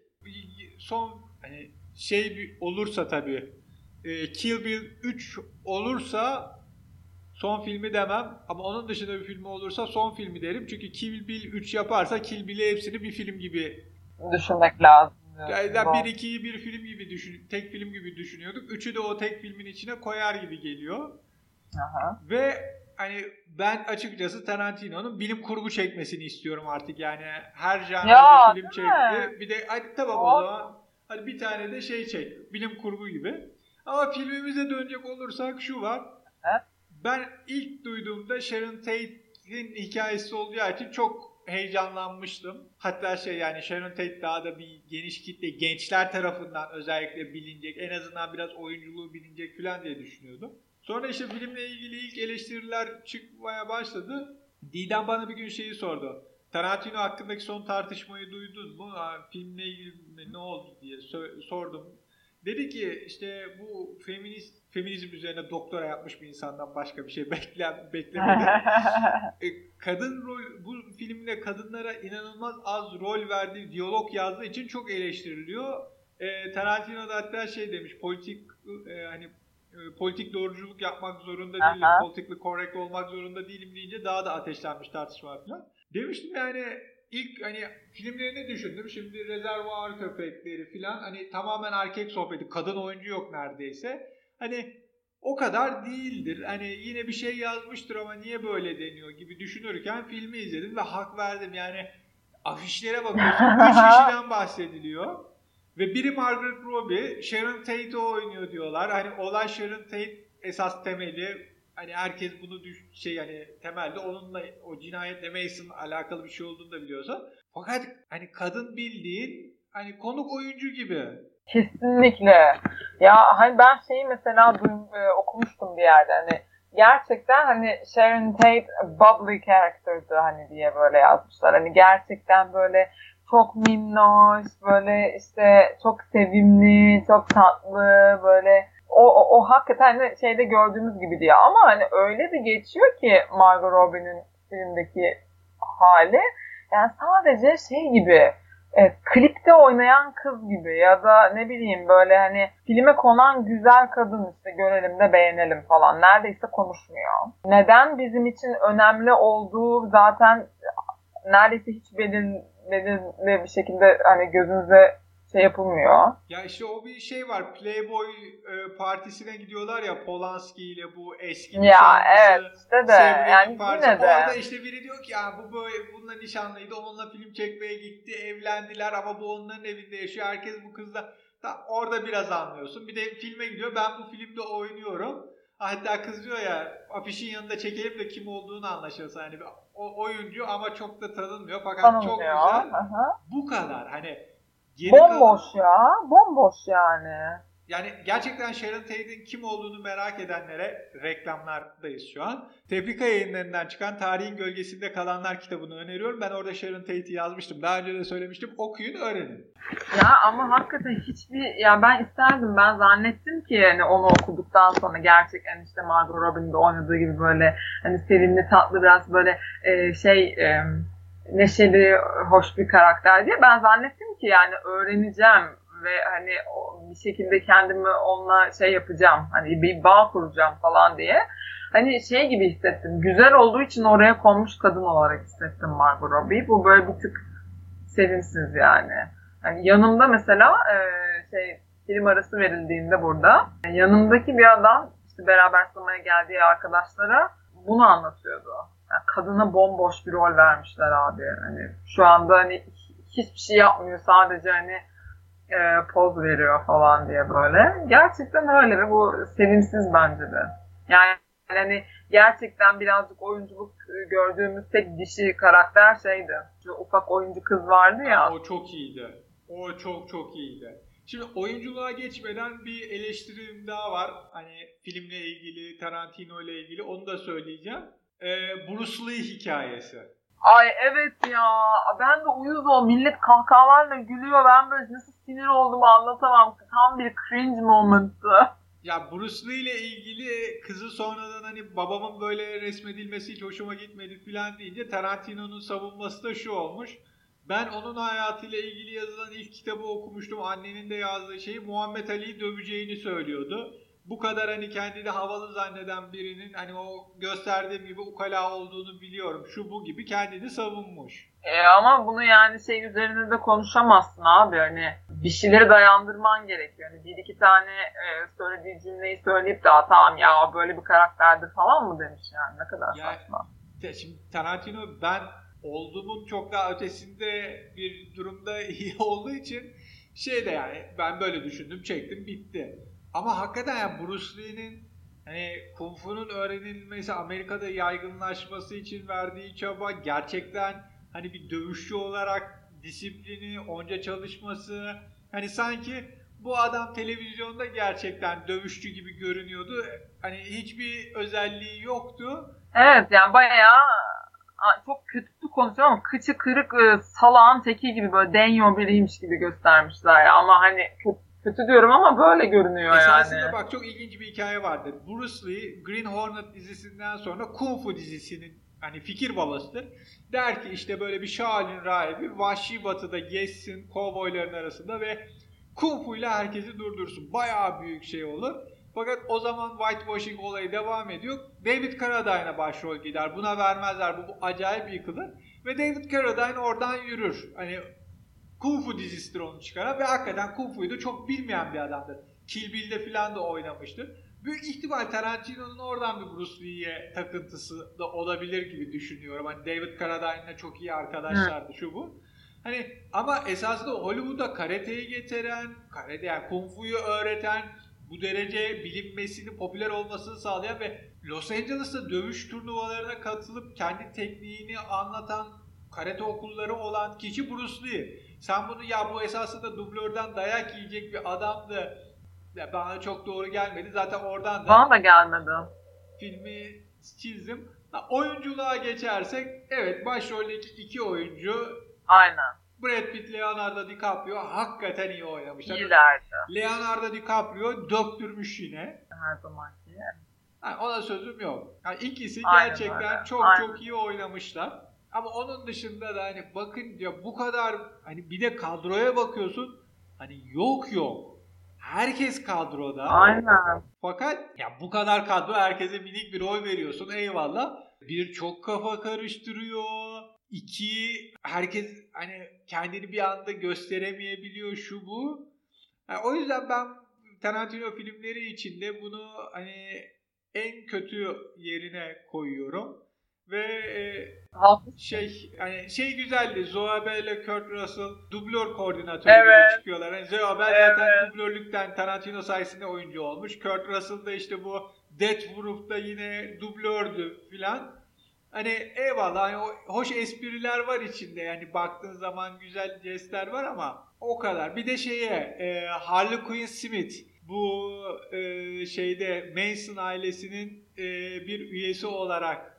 son hani şey olursa tabii e, Kill Bill 3 olursa son filmi demem ama onun dışında bir filmi olursa son filmi derim. Çünkü Kill Bill 3 yaparsa Kill Bill'i hepsini bir film gibi düşünmek lazım. Yani bir ikiyi bir film gibi düşün, tek film gibi düşünüyorduk. Üçü de o tek filmin içine koyar gibi geliyor. Aha. Ve hani ben açıkçası Tarantino'nun bilim kurgu çekmesini istiyorum artık yani her janrda film çekti. Mi? Bir de hadi tamam o zaman hadi bir tane de şey çek bilim kurgu gibi. Ama filmimize dönecek olursak şu var. Evet. Ben ilk duyduğumda Sharon Tate'in hikayesi olduğu için çok heyecanlanmıştım. Hatta şey yani Sharon Tate daha da bir geniş kitle gençler tarafından özellikle bilinecek en azından biraz oyunculuğu bilinecek falan diye düşünüyordum. Sonra işte filmle ilgili ilk eleştiriler çıkmaya başladı. Didem bana bir gün şeyi sordu. Tarantino hakkındaki son tartışmayı duydun mu? Filmle ilgili ne oldu diye sordum. Dedi ki işte bu feminist feminizm üzerine doktora yapmış bir insandan başka bir şey beklen beklemedi. e, kadın rol bu filmde kadınlara inanılmaz az rol verdiği diyalog yazdığı için çok eleştiriliyor. E, Tarantino da hatta şey demiş politik e, hani politik doğruculuk yapmak zorunda değilim, Aha. politikli correct olmak zorunda değilim deyince daha da ateşlenmiş tartışma falan. Demiştim yani ilk hani filmlerini düşündüm. Şimdi rezervuar köpekleri falan hani tamamen erkek sohbeti. Kadın oyuncu yok neredeyse. Hani o kadar değildir. Hani yine bir şey yazmıştır ama niye böyle deniyor gibi düşünürken filmi izledim ve hak verdim. Yani afişlere bakıyorsun. Üç kişiden bahsediliyor. Ve biri Margaret Robbie, Sharon Tate oynuyor diyorlar. Hani olay Sharon Tate esas temeli. Hani herkes bunu düş şey yani temelde onunla o cinayetle Mason alakalı bir şey olduğunu da biliyorsa. Fakat hani kadın bildiğin hani konuk oyuncu gibi. Kesinlikle. Ya hani ben şeyi mesela duym, e, okumuştum bir yerde hani gerçekten hani Sharon Tate bubbly character'dı hani diye böyle yazmışlar. Hani gerçekten böyle çok minnoş, böyle işte çok sevimli, çok tatlı, böyle o, o, o hakikaten şeyde gördüğümüz gibi diye. Ama hani öyle bir geçiyor ki Margot Robbie'nin filmdeki hali. Yani sadece şey gibi e, klipte oynayan kız gibi ya da ne bileyim böyle hani filme konan güzel kadın işte görelim de beğenelim falan neredeyse konuşmuyor. Neden bizim için önemli olduğu zaten neredeyse hiç belirli belirli bir şekilde hani gözünüze şey yapılmıyor. Ya işte o bir şey var. Playboy e, partisine gidiyorlar ya Polanski ile bu eski Ya evet işte de Sevgili yani partisi. yine de. Orada işte biri diyor ki ya bu böyle bununla nişanlıydı. Onunla film çekmeye gitti. Evlendiler ama bu onların evinde yaşıyor. Herkes bu kızla. Da, orada biraz anlıyorsun. Bir de filme gidiyor. Ben bu filmde oynuyorum. Hatta kız diyor ya afişin yanında çekelim de kim olduğunu anlaşılsın. Hani o oyuncu ama çok da tanınmıyor. Fakat çok Tanınmıyor. güzel. Aha. Bu kadar. Hani geri Bomboş kalan- ya. Bomboş yani. Yani gerçekten Sharon Tate'in kim olduğunu merak edenlere reklamlardayız şu an. Tefrika yayınlarından çıkan Tarihin Gölgesinde Kalanlar kitabını öneriyorum. Ben orada Sharon Tate'i yazmıştım. Daha önce de söylemiştim. Okuyun, öğrenin. Ya ama hakikaten hiçbir ya ben isterdim ben zannettim ki yani onu okuduktan sonra gerçekten işte Margot Robbie'nin oynadığı gibi böyle hani sevimli tatlı biraz böyle e, şey e, neşeli hoş bir karakter diye ben zannettim ki yani öğreneceğim ve hani bir şekilde kendimi onunla şey yapacağım hani bir bağ kuracağım falan diye hani şey gibi hissettim güzel olduğu için oraya konmuş kadın olarak hissettim Margot Robbie bu böyle bir tık sevimsiz yani. Yani yanımda mesela e, şey film arası verildiğinde burada yanımdaki bir adam işte beraber sinemaya geldiği arkadaşlara bunu anlatıyordu. Yani kadına bomboş bir rol vermişler abi. Hani şu anda hani hiçbir şey yapmıyor sadece hani e, poz veriyor falan diye böyle. Gerçekten öyle ve bu sevimsiz bence de. Yani hani gerçekten birazcık oyunculuk gördüğümüz tek dişi karakter şeydi. Şu ufak oyuncu kız vardı ya. O çok iyiydi. O çok çok iyiydi. Şimdi oyunculuğa geçmeden bir eleştirim daha var. Hani filmle ilgili, Tarantino ile ilgili onu da söyleyeceğim. Ee, Bruce Lee hikayesi. Ay evet ya. Ben de uyuz ol. Millet kahkahalarla gülüyor. Ben böyle nasıl sinir olduğumu anlatamam. Tam bir cringe momenttı. Ya Bruce Lee ile ilgili kızı sonradan hani babamın böyle resmedilmesi hiç hoşuma gitmedi filan deyince Tarantino'nun savunması da şu olmuş. Ben onun hayatıyla ilgili yazılan ilk kitabı okumuştum. Annenin de yazdığı şeyi Muhammed Ali'yi döveceğini söylüyordu. Bu kadar hani kendini havalı zanneden birinin hani o gösterdiğim gibi ukala olduğunu biliyorum. Şu bu gibi kendini savunmuş. E, ama bunu yani şey üzerine de konuşamazsın abi. Hani bir şeyleri dayandırman gerekiyor. Hani bir iki tane e, söylediği cümleyi söyleyip de "Aa, tamam ya böyle bir karakterdir falan mı demiş yani. Ne kadar Ya- saçma. Te- Şimdi Tarantino ben olduğumun çok daha ötesinde bir durumda iyi olduğu için şey de yani ben böyle düşündüm çektim bitti. Ama hakikaten yani Bruce Lee'nin hani Kung Fu'nun öğrenilmesi Amerika'da yaygınlaşması için verdiği çaba gerçekten hani bir dövüşçü olarak disiplini, onca çalışması hani sanki bu adam televizyonda gerçekten dövüşçü gibi görünüyordu. Hani hiçbir özelliği yoktu. Evet yani bayağı çok kötü konuşuyor ama kıçı kırık e, salağın teki gibi böyle denyo biriymiş gibi göstermişler ya. Ama hani kötü, kötü diyorum ama böyle görünüyor Esasında yani. bak çok ilginç bir hikaye vardır. Bruce Lee Green Hornet dizisinden sonra Kung Fu dizisinin hani fikir babasıdır. Der ki işte böyle bir Shaolin rahibi Vahşi Batı'da gezsin kovboyların arasında ve Kung Fu ile herkesi durdursun. Bayağı büyük şey olur. Fakat o zaman whitewashing olayı devam ediyor. David Carradine'a başrol gider. Buna vermezler. Bu, bu acayip yıkılır. Ve David Carradine oradan yürür. Hani Kung Fu dizisidir onu çıkaran ve hakikaten Kung Fu'yu da çok bilmeyen bir adamdır. Kill Bill'de falan da oynamıştır. Büyük ihtimal Tarantino'nun oradan bir Bruce Lee'ye takıntısı da olabilir gibi düşünüyorum. Hani David Carradine'la çok iyi arkadaşlardı şu bu. Hani ama esasında Hollywood'a karateyi getiren, karate yani Kung Fu'yu öğreten, bu derece bilinmesini, popüler olmasını sağlayan ve Los Angeles'ta dövüş turnuvalarına katılıp kendi tekniğini anlatan karate okulları olan kişi Bruce Lee. Sen bunu ya bu esasında dublörden dayak yiyecek bir adamdı. Ya bana çok doğru gelmedi. Zaten oradan da Bana da gelmedi. filmi çizdim. Ha, oyunculuğa geçersek evet başroldeki iki oyuncu Aynen. Brad Pitt, Leonardo DiCaprio hakikaten iyi oynamışlar. İyilerdi. Leonardo DiCaprio döktürmüş yine. Her zamanki. Ha, ona sözüm yok. Yani ikisi Aynen gerçekten öyle. çok Aynen. çok iyi oynamışlar. Ama onun dışında da hani bakınca bu kadar hani bir de kadroya bakıyorsun hani yok yok. Herkes kadroda. Aynen. Fakat ya bu kadar kadro herkese minik bir oy veriyorsun eyvallah. Bir çok kafa karıştırıyor. iki herkes hani kendini bir anda gösteremeyebiliyor şu bu. Yani o yüzden ben Tarantino filmleri içinde bunu hani en kötü yerine koyuyorum. Ve e, şey hani şey güzeldi. Zoe Bell ile Kurt Russell dublör koordinatörü evet. gibi çıkıyorlar. Yani Zoe Bell evet. zaten dublörlükten Tarantino sayesinde oyuncu olmuş. Kurt Russell da işte bu Death Proof'ta yine dublördü filan. Hani eyvallah hani hoş espriler var içinde yani baktığın zaman güzel jestler var ama o kadar. Bir de şeye e, Harley Quinn Smith bu e, şeyde Manson ailesinin e, bir üyesi olarak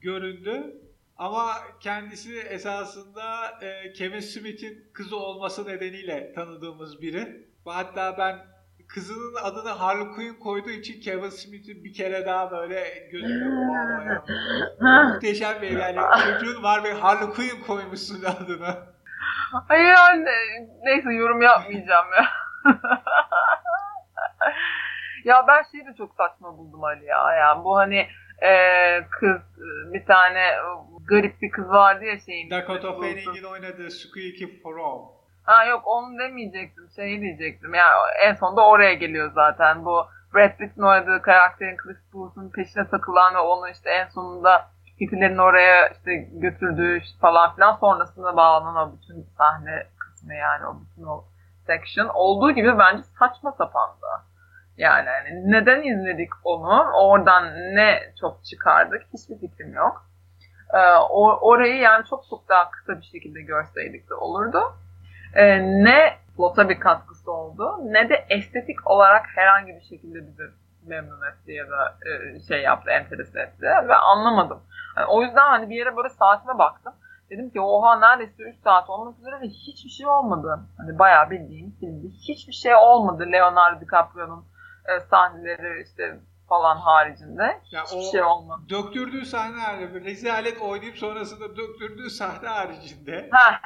göründü. Ama kendisi esasında e, Kevin Smith'in kızı olması nedeniyle tanıdığımız biri. Hatta ben kızının adını Harley Quinn koyduğu için Kevin Smith'i bir kere daha böyle gözümde muhteşem bir yani çocuğun var ve Harley Quinn koymuşsun adını. Hayır anne. Neyse yorum yapmayacağım ya. ya ben şeyi de çok saçma buldum Ali ya. Yani bu hani e, kız bir tane garip bir kız vardı ya şeyin. Dakota Fanning'in oynadığı Squeaky From. Ha yok onu demeyecektim. Şey diyecektim. Yani en sonunda oraya geliyor zaten. Bu Brad Pitt'in oynadığı karakterin Chris Booth'un peşine takılan ve onu işte en sonunda Hitler'in oraya işte götürdüğü falan filan sonrasında bağlanan o bütün sahne kısmı yani o bütün o section olduğu gibi bence saçma sapandı. Yani hani neden izledik onu? Oradan ne çok çıkardık? Hiçbir fikrim yok. Ee, orayı yani çok çok daha kısa bir şekilde görseydik de olurdu e, ne plota bir katkısı oldu ne de estetik olarak herhangi bir şekilde bizi memnun etti ya da e, şey yaptı, enterese etti ve anlamadım. Yani o yüzden hani bir yere böyle saatime baktım. Dedim ki oha neredeyse 3 saat olmak üzere ve hiçbir şey olmadı. Hani bayağı bildiğin filmde hiçbir şey olmadı Leonardo DiCaprio'nun e, sahneleri işte falan haricinde. Ya hiçbir şey olmadı. Döktürdüğü sahne rezalet oynayıp sonrasında döktürdüğü sahne haricinde. Ha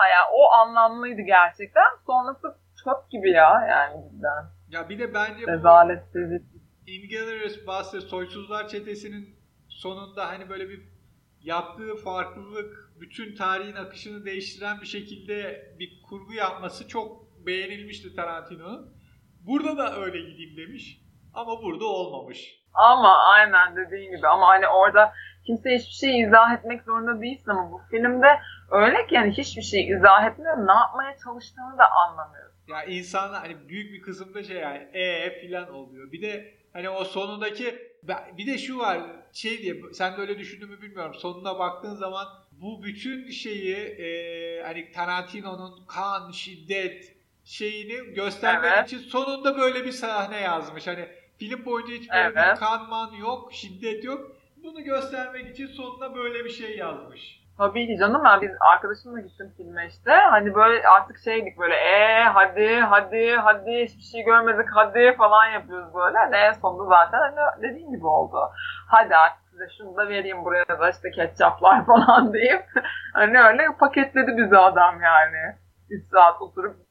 Ha yani o anlamlıydı gerçekten. Sonrası çöp gibi ya yani cidden. Ya bir de bence Rezaletsizlik. Inglourious Basterds Soysuzlar Çetesi'nin sonunda hani böyle bir yaptığı farklılık bütün tarihin akışını değiştiren bir şekilde bir kurgu yapması çok beğenilmişti Tarantino'nun. Burada da öyle gideyim demiş ama burada olmamış. Ama aynen dediğin gibi ama hani orada kimse hiçbir şey izah etmek zorunda değilsin ama bu filmde öyle ki yani hiçbir şey izah etmiyor. Ne yapmaya çalıştığını da anlamıyorsun. Ya insanlar hani büyük bir kısımda şey yani e filan oluyor. Bir de hani o sonundaki bir de şu var şey diye sen de öyle düşündün mü bilmiyorum. Sonuna baktığın zaman bu bütün şeyi e, hani Tarantino'nun kan, şiddet şeyini göstermek evet. için sonunda böyle bir sahne yazmış. Hani film boyunca hiç böyle evet. bir kan man yok, şiddet yok. Bunu göstermek için sonuna böyle bir şey yazmış. Tabii ki canım ben biz arkadaşımla gittim filme işte. Hani böyle artık şeydik böyle ee hadi hadi hadi hiçbir şey görmedik hadi falan yapıyoruz böyle. Hani en sonunda zaten hani dediğim gibi oldu. Hadi artık size şunu da vereyim buraya da işte ketçaplar falan deyip hani öyle paketledi bizi adam yani. 3 saat oturup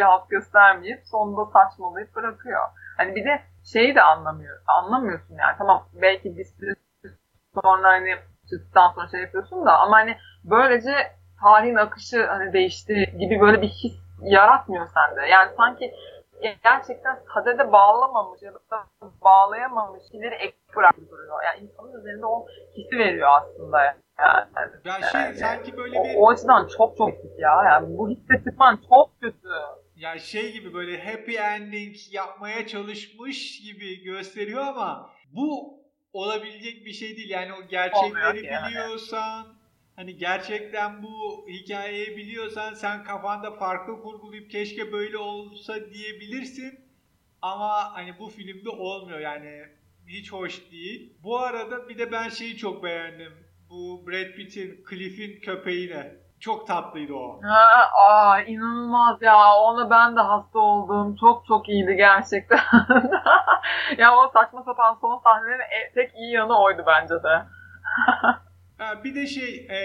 bir halt göstermeyip sonunda saçmalayıp bırakıyor. Hani bir de şeyi de anlamıyor. Anlamıyorsun yani. Tamam belki bir süre sonra hani çıktıktan sonra şey yapıyorsun da ama hani böylece tarihin akışı hani değişti gibi böyle bir his yaratmıyor sende. Yani sanki gerçekten sadede bağlamamış ya da bağlayamamış şeyleri ek bırakıp duruyor. Yani insanın üzerinde o hissi veriyor aslında. Yani. Ya şey yani, sanki böyle bir... O, o açıdan çok çok kötü ya. Yani bu hisse çıkman çok kötü. Ya şey gibi böyle happy ending yapmaya çalışmış gibi gösteriyor ama bu olabilecek bir şey değil. Yani o gerçekleri yani. biliyorsan hani gerçekten bu hikayeyi biliyorsan sen kafanda farklı kurgulayıp keşke böyle olsa diyebilirsin. Ama hani bu filmde olmuyor yani hiç hoş değil. Bu arada bir de ben şeyi çok beğendim. Bu Brad Pitt'in Cliff'in köpeğine. Çok tatlıydı o. Ha, aa, inanılmaz ya. Ona ben de hasta oldum. Çok çok iyiydi gerçekten. ya o saçma sapan son sahnelerin e, tek iyi yanı oydu bence de. ha, bir de şey, e,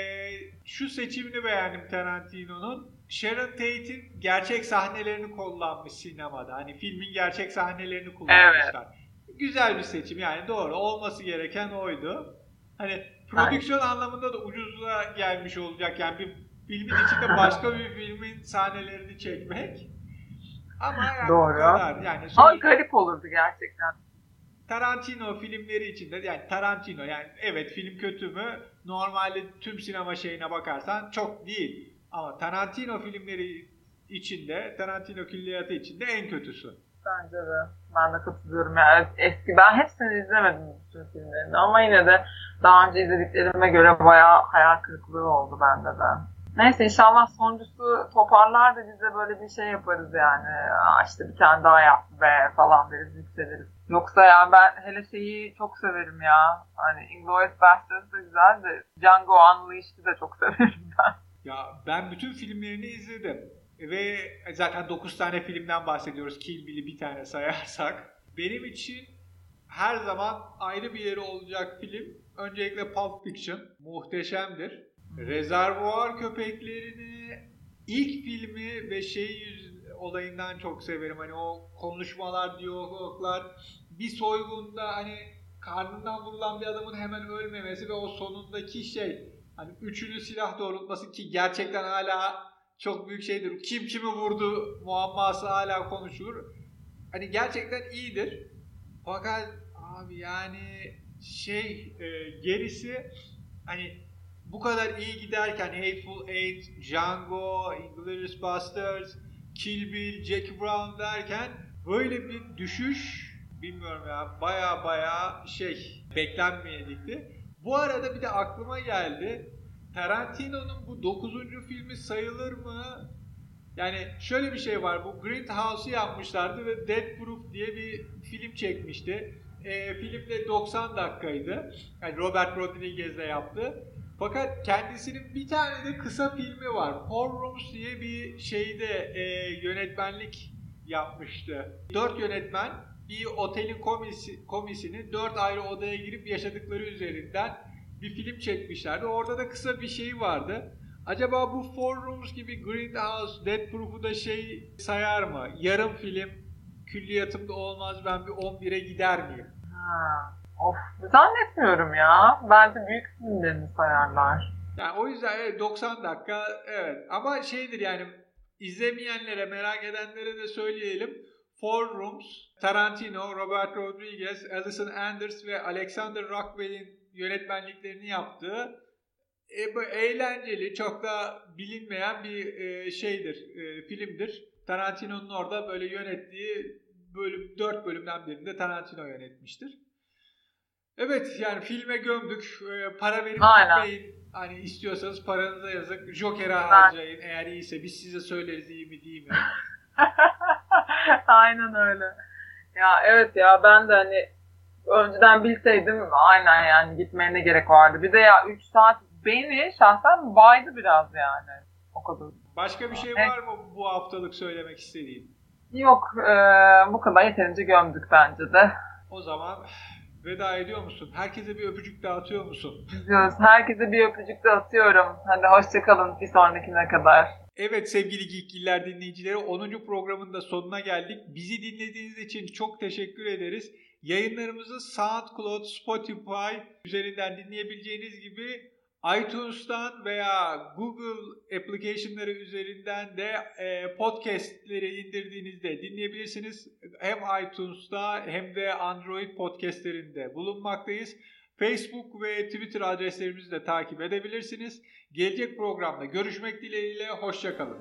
şu seçimini beğendim Tarantino'nun. Sharon Tate'in gerçek sahnelerini kullanmış sinemada. Hani filmin gerçek sahnelerini kullanmışlar. Evet. Güzel bir seçim yani doğru. Olması gereken oydu. Hani prodüksiyon anlamında da ucuza gelmiş olacak. Yani bir filmin içinde başka bir filmin sahnelerini çekmek. Ama yani Doğru. kadar. Yani Ama garip olurdu gerçekten. Tarantino filmleri içinde yani Tarantino yani evet film kötü mü? Normalde tüm sinema şeyine bakarsan çok değil. Ama Tarantino filmleri içinde, Tarantino külliyatı içinde en kötüsü. Bence de. Ben de katılıyorum. Yani eski ben hepsini izlemedim bütün filmlerini ama yine de daha önce izlediklerime göre bayağı hayal kırıklığı oldu bende de. Neyse inşallah sonuncusu toparlar da biz de böyle bir şey yaparız yani. Aa, işte bir tane daha yap be falan deriz yükseliriz. Yoksa ya ben hele şeyi çok severim ya. Hani Inglourious Basterds da güzel de Django Unleashed'i de çok severim ben. Ya ben bütün filmlerini izledim. Ve zaten 9 tane filmden bahsediyoruz. Kill Bill'i bir tane sayarsak. Benim için her zaman ayrı bir yeri olacak film. Öncelikle Pulp Fiction. Muhteşemdir. Rezervuar köpeklerini ilk filmi ve şey olayından çok severim. Hani o konuşmalar, diyaloglar bir soygunda hani karnından vurulan bir adamın hemen ölmemesi ve o sonundaki şey hani üçünü silah doğrultması ki gerçekten hala çok büyük şeydir. Kim kimi vurdu muamması hala konuşulur. Hani gerçekten iyidir. Fakat abi yani şey e, gerisi hani bu kadar iyi giderken Hateful Eight, Django, Inglourious Basterds, Kill Bill, Jackie Brown derken böyle bir düşüş bilmiyorum ya baya baya şey beklenmeyedikti. Bu arada bir de aklıma geldi. Tarantino'nun bu 9. filmi sayılır mı? Yani şöyle bir şey var. Bu Grindhouse'u yapmışlardı ve Dead Proof diye bir film çekmişti. E, film de 90 dakikaydı. Yani Robert Rodriguez yaptı. Fakat kendisinin bir tane de kısa filmi var. Four Rooms diye bir şeyde e, yönetmenlik yapmıştı. Dört yönetmen bir otelin komisi, komisini dört ayrı odaya girip yaşadıkları üzerinden bir film çekmişlerdi. Orada da kısa bir şey vardı. Acaba bu Four Rooms gibi Grindhouse, Dead Proof'u da şey sayar mı? Yarım film külliyatımda olmaz ben bir 11'e gider miyim? Ha. Of zannetmiyorum ya. Bence büyük filmlerini sayarlar. Yani o yüzden evet, 90 dakika evet ama şeydir yani izlemeyenlere merak edenlere de söyleyelim. Four Rooms, Tarantino, Robert Rodriguez, Alison Anders ve Alexander Rockwell'in yönetmenliklerini yaptığı e, bu eğlenceli, çok da bilinmeyen bir e, şeydir, e, filmdir. Tarantino'nun orada böyle yönettiği bölüm, dört bölümden birinde Tarantino yönetmiştir. Evet yani filme gömdük. E, para verip gitmeyin. Hani istiyorsanız paranıza yazın. Joker'e harcayın. Eğer iyiyse biz size söyleriz iyi mi değil mi? Aynen öyle. Ya evet ya ben de hani önceden bilseydim aynen yani gitmeye ne gerek vardı. Bir de ya 3 saat beni şahsen baydı biraz yani. O kadar. Başka bir şey var mı bu haftalık söylemek istediğin? Yok e, bu kadar yeterince gömdük bence de. O zaman veda ediyor musun? Herkese bir öpücük dağıtıyor musun? Diyoruz. Herkese bir öpücük dağıtıyorum. Hadi hoşçakalın bir sonrakine kadar. Evet sevgili Geekgiller dinleyicileri 10. programın da sonuna geldik. Bizi dinlediğiniz için çok teşekkür ederiz. Yayınlarımızı SoundCloud, Spotify üzerinden dinleyebileceğiniz gibi iTunes'tan veya Google application'ları üzerinden de e, podcast'leri indirdiğinizde dinleyebilirsiniz. Hem iTunes'ta hem de Android podcast'lerinde bulunmaktayız. Facebook ve Twitter adreslerimizi de takip edebilirsiniz. Gelecek programda görüşmek dileğiyle, hoşçakalın.